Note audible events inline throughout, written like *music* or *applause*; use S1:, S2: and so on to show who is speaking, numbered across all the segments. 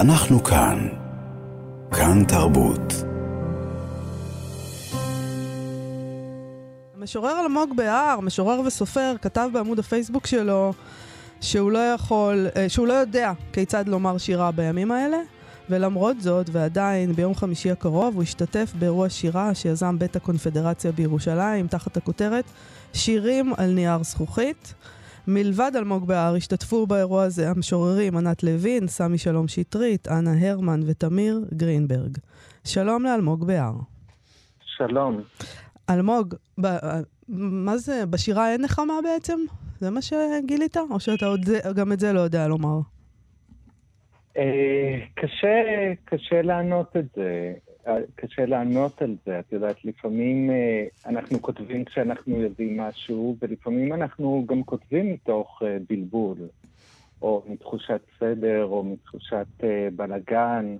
S1: אנחנו כאן. כאן תרבות.
S2: המשורר אלמוג בהר, משורר וסופר, כתב בעמוד הפייסבוק שלו שהוא לא יכול, אה, שהוא לא יודע כיצד לומר שירה בימים האלה, ולמרות זאת, ועדיין, ביום חמישי הקרוב הוא השתתף באירוע שירה שיזם בית הקונפדרציה בירושלים, תחת הכותרת שירים על נייר זכוכית. מלבד אלמוג בהר השתתפו באירוע הזה המשוררים ענת לוין, סמי שלום שטרית, אנה הרמן ותמיר גרינברג. שלום לאלמוג בהר.
S3: שלום.
S2: אלמוג, ב, מה זה, בשירה אין נחמה בעצם? זה מה שגילית? או שאתה עוד, גם את זה לא יודע לומר?
S3: אה, קשה, קשה לענות את זה. קשה לענות על זה. את יודעת, לפעמים אה, אנחנו כותבים כשאנחנו יודעים משהו, ולפעמים אנחנו גם כותבים מתוך אה, בלבול, או מתחושת סדר, או מתחושת בלגן.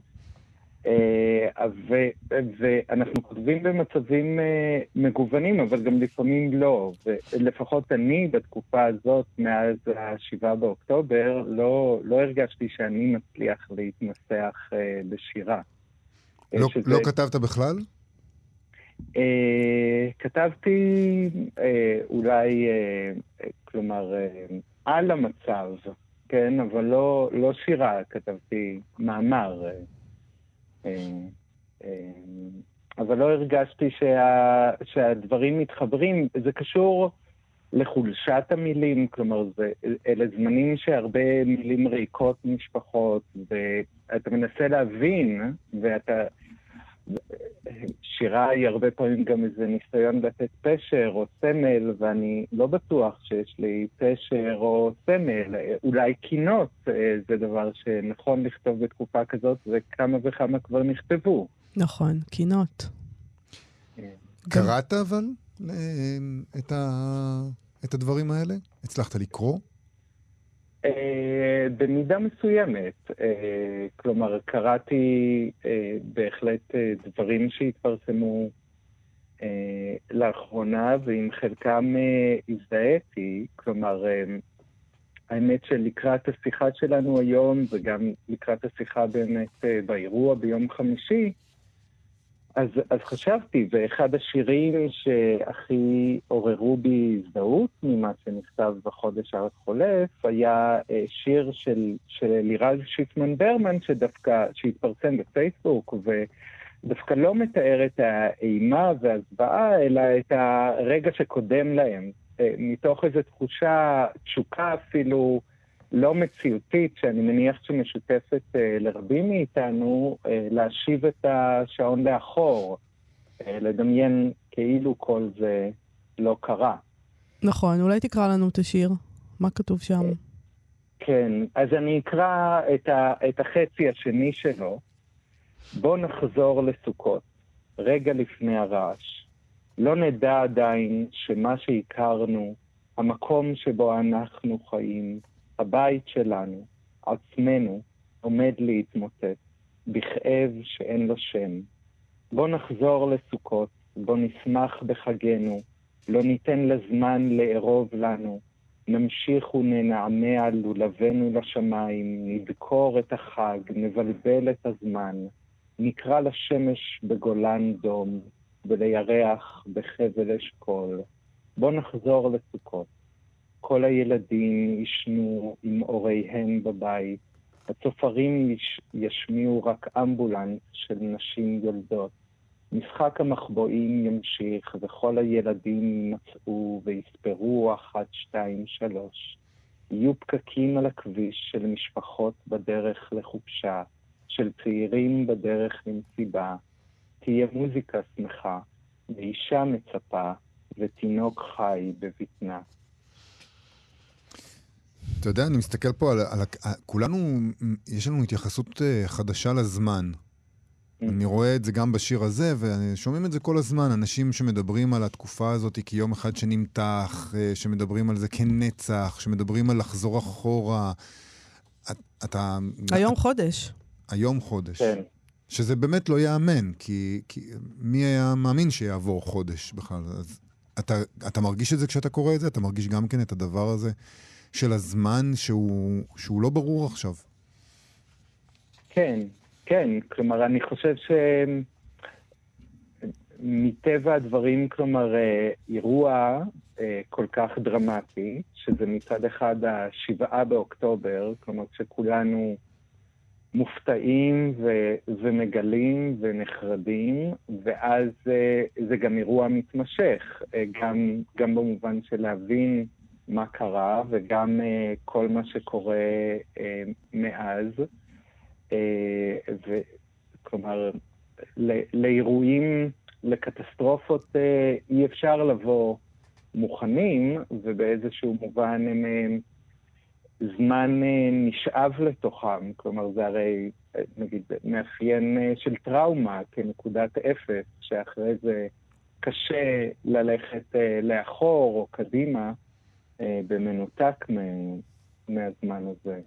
S3: ואנחנו כותבים במצבים מגוונים, אבל גם לפעמים לא. ולפחות אני, בתקופה הזאת, מאז ה-7 באוקטובר, לא, לא הרגשתי שאני מצליח להתנסח בשירה.
S4: לא, שזה... לא כתבת בכלל?
S3: Uh, כתבתי uh, אולי, uh, כלומר, uh, על המצב, כן? אבל לא, לא שירה, כתבתי מאמר. Uh, uh, uh, אבל לא הרגשתי שה, שהדברים מתחברים. זה קשור לחולשת המילים, כלומר, זה, אלה זמנים שהרבה מילים ריקות משפחות, ואתה מנסה להבין, ואתה... שירה היא הרבה פעמים גם איזה ניסיון לתת פשר או סמל, ואני לא בטוח שיש לי פשר או סמל. אולי קינות אה, זה דבר שנכון לכתוב בתקופה כזאת, וכמה וכמה כבר נכתבו.
S2: נכון, קינות.
S4: אה, קראת אבל אה, את, ה... את הדברים האלה? הצלחת לקרוא?
S3: Uh, במידה מסוימת. Uh, כלומר, קראתי uh, בהחלט דברים שהתפרסמו לאחרונה, ועם חלקם הזדהיתי. כלומר, האמת שלקראת השיחה שלנו היום, וגם לקראת השיחה באמת באירוע ביום חמישי, אז, אז חשבתי, ואחד השירים שהכי עוררו בי הזדהות ממה שנכתב בחודש החולף, היה אה, שיר של, של לירז שיפמן ברמן, שדווקא, שהתפרסם בפייסבוק, ודווקא לא מתאר את האימה והזוועה, אלא את הרגע שקודם להם, אה, מתוך איזו תחושה, תשוקה אפילו, לא מציאותית, שאני מניח שמשותפת אה, לרבים מאיתנו, אה, להשיב את השעון לאחור, אה, לדמיין כאילו כל זה לא קרה.
S2: נכון, אולי תקרא לנו את השיר. מה כתוב שם?
S3: כן, אז אני אקרא את, ה, את החצי השני שלו. בוא נחזור לסוכות, רגע לפני הרעש. לא נדע עדיין שמה שהכרנו, המקום שבו אנחנו חיים, הבית שלנו, עצמנו, עומד להתמוטט, בכאב שאין לו שם. בוא נחזור לסוכות, בוא נשמח בחגנו, לא ניתן לזמן לארוב לנו, נמשיך וננענע לולבנו לשמיים, נדקור את החג, נבלבל את הזמן, נקרא לשמש בגולן דום, ולירח בחבל אשכול. בוא נחזור לסוכות. כל הילדים ישנו עם הוריהם בבית. הצופרים יש, ישמיעו רק אמבולנס של נשים יולדות. משחק המחבואים ימשיך, וכל הילדים ימצאו ויספרו אחת, שתיים, שלוש. יהיו פקקים על הכביש של משפחות בדרך לחופשה, של צעירים בדרך למסיבה. תהיה מוזיקה שמחה, ואישה מצפה, ותינוק חי בבטנה.
S4: אתה יודע, אני מסתכל פה על... על כולנו, יש לנו התייחסות אה, חדשה לזמן. Mm. אני רואה את זה גם בשיר הזה, ושומעים את זה כל הזמן. אנשים שמדברים על התקופה הזאת כיום אחד שנמתח, אה, שמדברים על זה כנצח, שמדברים על לחזור אחורה.
S2: אתה... היום את, חודש.
S4: היום חודש. כן. שזה באמת לא ייאמן, כי, כי מי היה מאמין שיעבור חודש בכלל? אז אתה, אתה מרגיש את זה כשאתה קורא את זה? אתה מרגיש גם כן את הדבר הזה? של הזמן שהוא, שהוא לא ברור עכשיו.
S3: כן, כן. כלומר, אני חושב שמטבע הדברים, כלומר, אה, אירוע אה, כל כך דרמטי, שזה מצד אחד השבעה באוקטובר, כלומר, כשכולנו מופתעים ו- ומגלים ונחרדים, ואז uh, זה גם אירוע מתמשך, גם, גם במובן של להבין מה קרה וגם uh, כל מה שקורה uh, מאז. ו- כלומר, לאירועים, לקטסטרופות אי אפשר לבוא מוכנים, ובאיזשהו מובן הם... Uh, זמן אה, נשאב לתוכם, כלומר זה הרי, אה, נגיד, מאפיין אה, של טראומה כנקודת אפס, שאחרי זה קשה ללכת לאחור או קדימה במנותק מהזמן הזה.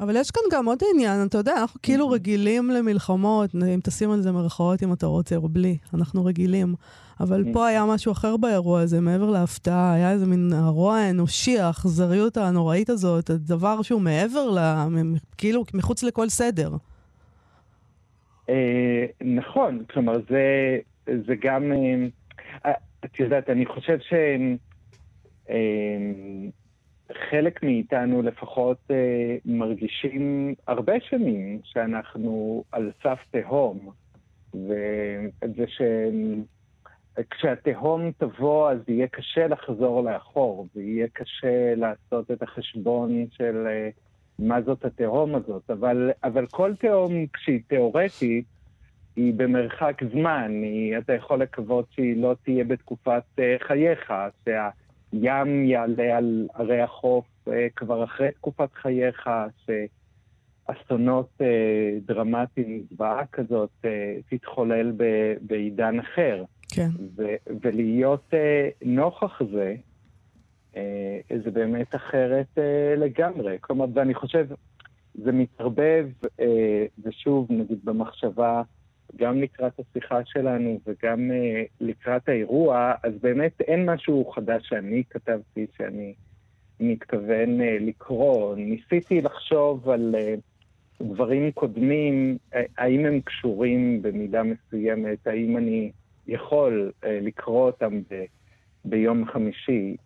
S2: אבל יש כאן גם עוד עניין, אתה יודע, אנחנו כאילו רגילים למלחמות, אם תשים על זה מרכאות אם אתה רוצה או בלי, אנחנו רגילים. אבל פה היה משהו אחר באירוע הזה, מעבר להפתעה, היה איזה מין הרוע האנושי, האכזריות הנוראית הזאת, הדבר שהוא מעבר ל... כאילו, מחוץ לכל סדר.
S3: אה, נכון, כלומר, זה, זה גם... אה, את יודעת, אני חושב ש... אה, חלק מאיתנו לפחות אה, מרגישים הרבה שנים שאנחנו על סף תהום, וזה שכשהתהום תבוא אז יהיה קשה לחזור לאחור, ויהיה קשה לעשות את החשבון של אה, מה זאת התהום הזאת, אבל, אבל כל תהום כשהיא תיאורטית, היא במרחק זמן, היא, אתה יכול לקוות שהיא לא תהיה בתקופת אה, חייך, שה... ים יעלה על ערי החוף אה, כבר אחרי תקופת חייך, שאסונות אה, דרמטיים, זוועה כזאת, אה, תתחולל ב, בעידן אחר.
S2: כן.
S3: ו- ולהיות נוכח זה, זה באמת אחרת לגמרי. כלומר, ואני חושב, זה מתערבב, ושוב, נגיד במחשבה, גם לקראת השיחה שלנו וגם uh, לקראת האירוע, אז באמת אין משהו חדש שאני כתבתי שאני מתכוון uh, לקרוא. ניסיתי לחשוב על uh, דברים קודמים, האם הם קשורים במידה מסוימת, האם אני יכול לקרוא אותם ב, ביום חמישי,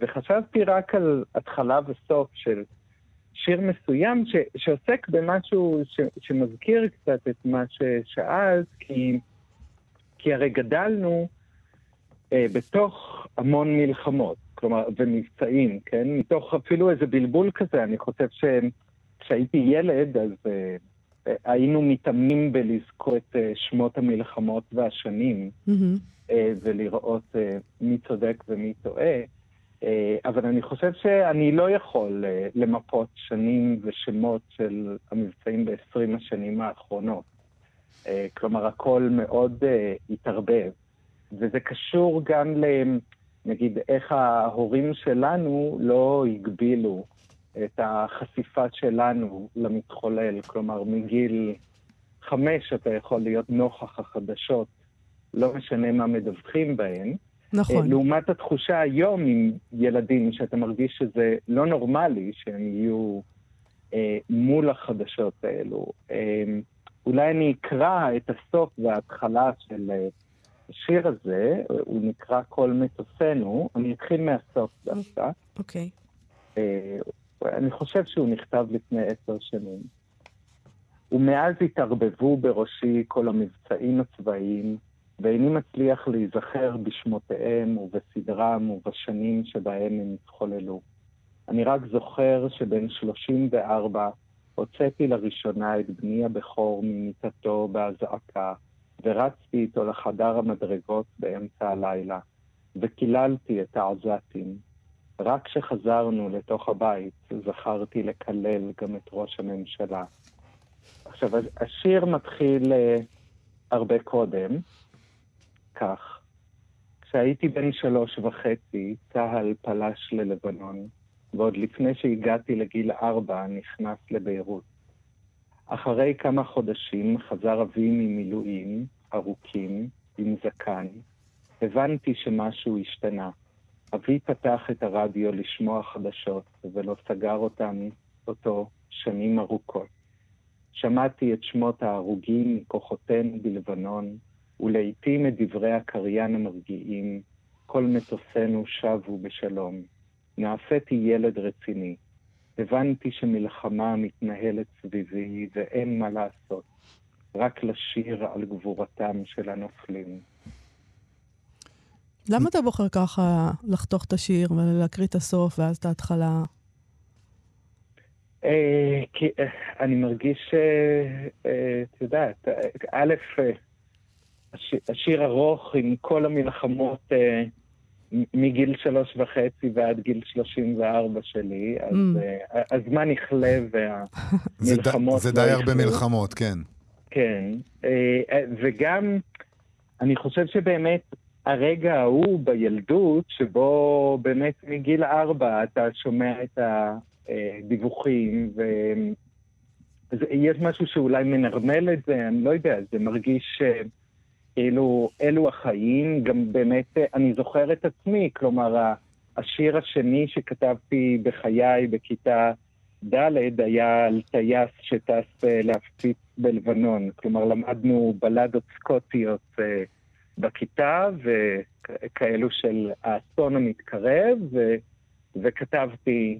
S3: וחשבתי רק על התחלה וסוף של... שיר מסוים ש, שעוסק במשהו ש, שמזכיר קצת את מה ששאלת, כי, כי הרי גדלנו אה, בתוך המון מלחמות, כלומר, ומבצעים, כן? מתוך אפילו איזה בלבול כזה, אני חושב שכשהייתי ילד, אז אה, אה, היינו מתאמנים בלזכור את אה, שמות המלחמות והשנים, mm-hmm. אה, ולראות אה, מי צודק ומי טועה. אה, אבל אני חושב שאני לא יכול אה, למפות שנים ושמות של המבצעים ב-20 השנים האחרונות. אה, כלומר, הכל מאוד התערבב. וזה קשור גם ל... נגיד, איך ההורים שלנו לא הגבילו את החשיפה שלנו למתחולל. כלומר, מגיל חמש אתה יכול להיות נוכח החדשות, לא משנה מה מדווחים בהן.
S2: נכון.
S3: אה, לעומת התחושה היום עם ילדים, שאתה מרגיש שזה לא נורמלי שהם יהיו אה, מול החדשות האלו. אה, אולי אני אקרא את הסוף וההתחלה של אה, השיר הזה, הוא נקרא כל מטוסינו. אני אתחיל מהסוף דווקא.
S2: אוקיי.
S3: אה, אני חושב שהוא נכתב לפני עשר שנים. ומאז התערבבו בראשי כל המבצעים הצבאיים, ואיני מצליח להיזכר בשמותיהם ובסדרם ובשנים שבהם הם התחוללו. אני רק זוכר שבן 34 הוצאתי לראשונה את בני הבכור ממיטתו באזעקה, ורצתי איתו לחדר המדרגות באמצע הלילה, וקיללתי את העזתים. רק כשחזרנו לתוך הבית זכרתי לקלל גם את ראש הממשלה. עכשיו, השיר מתחיל uh, הרבה קודם, כך. כשהייתי בן שלוש וחצי, צה"ל פלש ללבנון, ועוד לפני שהגעתי לגיל ארבע נכנס לביירות. אחרי כמה חודשים חזר אבי ממילואים ארוכים, עם זקן. הבנתי שמשהו השתנה. אבי פתח את הרדיו לשמוע חדשות, ולא סגר אותם אותו שנים ארוכות. שמעתי את שמות ההרוגים מכוחותינו בלבנון, ולעיתים את דברי הקריין המרגיעים, כל מטוסינו שבו בשלום. נעשיתי ילד רציני. הבנתי שמלחמה מתנהלת סביבי ואין מה לעשות, רק לשיר על גבורתם של הנופלים.
S2: למה אתה בוחר ככה לחתוך את השיר ולהקריא את הסוף ואז את ההתחלה?
S3: אה, כי אה, אני מרגיש, אה, את יודעת, א', השיר ארוך עם כל המלחמות מגיל שלוש וחצי ועד גיל שלושים וארבע שלי, אז mm. הזמן יכלה והמלחמות... *laughs*
S4: זה די הרבה מלחמות, כן.
S3: כן, וגם אני חושב שבאמת הרגע ההוא בילדות, שבו באמת מגיל ארבע אתה שומע את הדיווחים, ויש משהו שאולי מנרמל את זה, אני לא יודע, זה מרגיש כאילו אלו החיים, גם באמת, אני זוכר את עצמי, כלומר, השיר השני שכתבתי בחיי בכיתה ד' היה על טייס שטס להפציץ בלבנון. כלומר, למדנו בלדות סקוטיות בכיתה, וכאלו של האסון המתקרב, ו, וכתבתי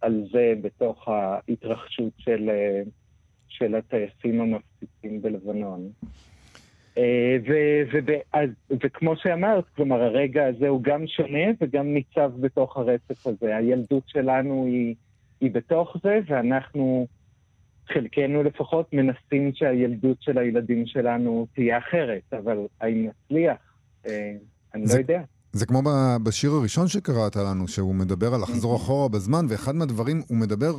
S3: על זה בתוך ההתרחשות של, של הטייסים המפציצים בלבנון. אה, ו, ו, וכמו שאמרת, כלומר, הרגע הזה הוא גם שונה וגם ניצב בתוך הרצף הזה. הילדות שלנו היא, היא בתוך זה, ואנחנו חלקנו לפחות מנסים שהילדות של הילדים שלנו תהיה אחרת, אבל האם נצליח? אה, אני זה, לא יודע.
S4: זה כמו בשיר הראשון שקראת לנו, שהוא מדבר על לחזור אחורה בזמן, ואחד מהדברים, הוא מדבר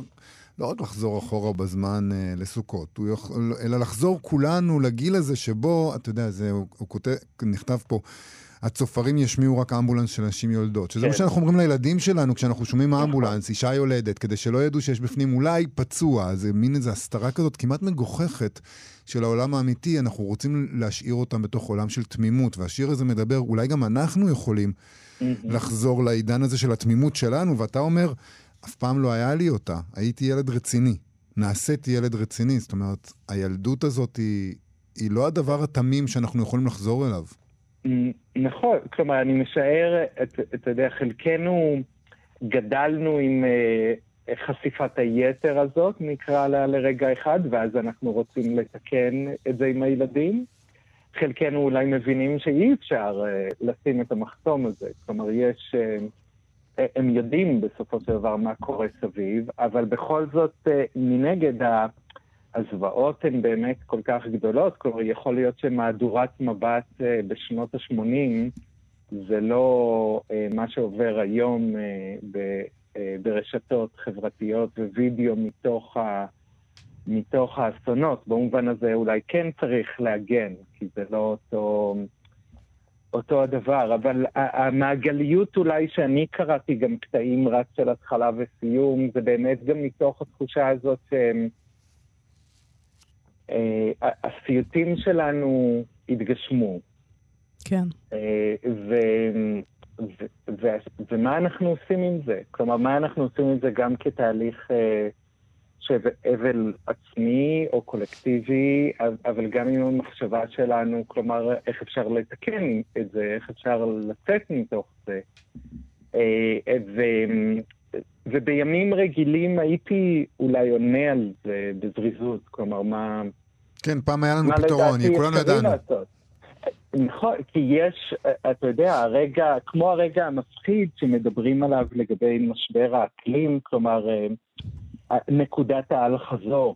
S4: לא רק לחזור אחורה בזמן אה, לסוכות, יכול, אלא לחזור כולנו לגיל הזה שבו, אתה יודע, זה, הוא, הוא כותב, נכתב פה, הצופרים ישמיעו רק אמבולנס של נשים יולדות. שזה כן. מה שאנחנו אומרים לילדים שלנו כשאנחנו שומעים נכון. אמבולנס, אישה יולדת, כדי שלא ידעו שיש בפנים אולי פצוע. זה מין איזו הסתרה כזאת כמעט מגוחכת של העולם האמיתי. אנחנו רוצים להשאיר אותם בתוך עולם של תמימות, והשיר הזה מדבר, אולי גם אנחנו יכולים לחזור לעידן הזה של התמימות שלנו, ואתה אומר, אף פעם לא היה לי אותה, הייתי ילד רציני. נעשיתי ילד רציני, זאת אומרת, הילדות הזאת היא, היא לא הדבר התמים שאנחנו יכולים לחזור אליו.
S3: נכון, כלומר, אני משער, אתה יודע, חלקנו גדלנו עם uh, חשיפת היתר הזאת, נקרא לה לרגע אחד, ואז אנחנו רוצים לתקן את זה עם הילדים. חלקנו אולי מבינים שאי אפשר uh, לשים את המחסום הזה. כלומר, יש... Uh, הם יודעים בסופו של דבר מה קורה סביב, אבל בכל זאת, uh, מנגד. הזוועות הן באמת כל כך גדולות, כלומר, יכול להיות שמהדורת מבט אה, בשנות ה-80 זה לא אה, מה שעובר היום אה, ברשתות חברתיות ווידאו מתוך, ה, מתוך האסונות. במובן הזה אולי כן צריך להגן, כי זה לא אותו, אותו הדבר, אבל המעגליות אולי שאני קראתי גם קטעים רק של התחלה וסיום, זה באמת גם מתוך התחושה הזאת שהם... אה, הסיוטים שלנו התגשמו.
S2: כן.
S3: אה, ו, ו, ו, ומה אנחנו עושים עם זה? כלומר, מה אנחנו עושים עם זה גם כתהליך של אבל עצמי או קולקטיבי, אבל גם עם המחשבה שלנו, כלומר, איך אפשר לתקן את זה, איך אפשר לצאת מתוך זה. ו, ובימים רגילים הייתי אולי עונה על זה בזריזות, כלומר, מה...
S4: כן, פעם היה לנו פתרון, כולנו ידענו.
S3: נכון, כי יש, אתה יודע, הרגע, כמו הרגע המפחיד שמדברים עליו לגבי משבר האקלים, כלומר, אה, נקודת האל-חזור,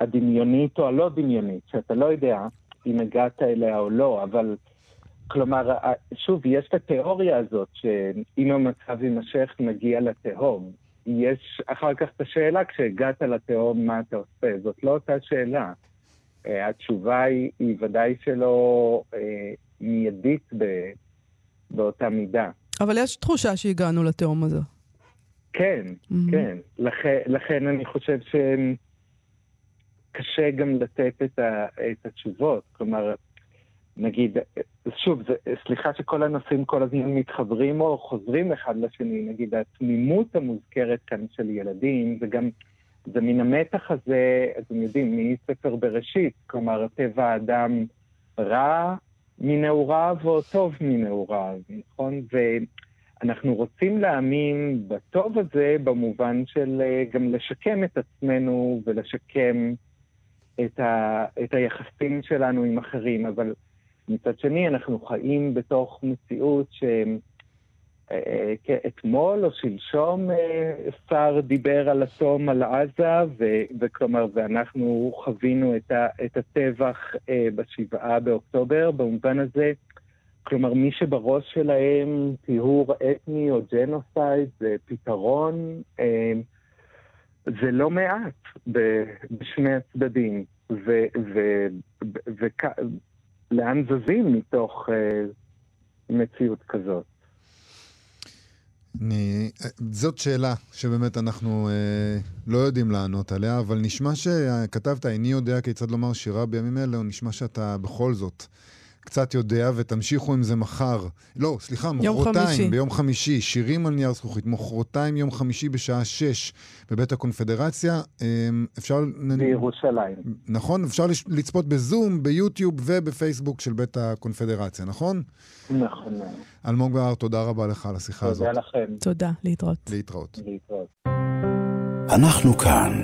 S3: הדמיונית או הלא דמיונית, שאתה לא יודע אם הגעת אליה או לא, אבל כלומר, שוב, יש את התיאוריה הזאת, שאם המצב יימשך נגיע לתהום. יש אחר כך את השאלה, כשהגעת לתהום, מה אתה עושה? זאת לא אותה שאלה. אה, התשובה היא, היא ודאי שלא אה, מיידית ב, באותה מידה.
S2: אבל יש תחושה שהגענו לתהום הזו.
S3: כן, mm-hmm. כן. לכן, לכן אני חושב שקשה גם לתת את, ה, את התשובות. כלומר, נגיד, שוב, זה, סליחה שכל הנושאים כל הזמן מתחברים או חוזרים אחד לשני, נגיד התמימות המוזכרת כאן של ילדים, וגם זה מן המתח הזה, אתם יודעים, מספר בראשית, כלומר, טבע האדם רע מנעוריו או טוב מנעוריו, נכון? ואנחנו רוצים להאמין בטוב הזה במובן של אה, גם לשקם את עצמנו ולשקם את, ה, את היחסים שלנו עם אחרים, אבל מצד שני אנחנו חיים בתוך מציאות שהם... אה, אתמול או שלשום אה, שר דיבר על אטום על עזה, וכלומר, ואנחנו חווינו את, ה, את הטבח אה, בשבעה באוקטובר, במובן הזה, כלומר, מי שבראש שלהם טיהור אתני או ג'נוסייד זה פתרון, זה לא מעט בשני הצדדים. ולאן זזים מתוך מציאות כזאת?
S4: אני, זאת שאלה שבאמת אנחנו אה, לא יודעים לענות עליה, אבל נשמע שכתבת, איני יודע כיצד לומר שירה בימים אלה, או נשמע שאתה בכל זאת קצת יודע, ותמשיכו עם זה מחר. לא, סליחה, מחרתיים, ביום חמישי, שירים על נייר זכוכית, מחרתיים יום חמישי בשעה שש בבית הקונפדרציה. אמ, אפשר...
S3: בירושלים.
S4: נכון? אפשר לצפות בזום, ביוטיוב ובפייסבוק של בית הקונפדרציה, נכון?
S3: נכון.
S4: אלמוג בהר, תודה רבה לך על השיחה הזאת.
S3: תודה לכם.
S2: תודה, להתראות.
S4: להתראות.
S3: להתראות.
S1: אנחנו כאן.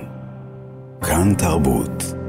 S1: כאן תרבות.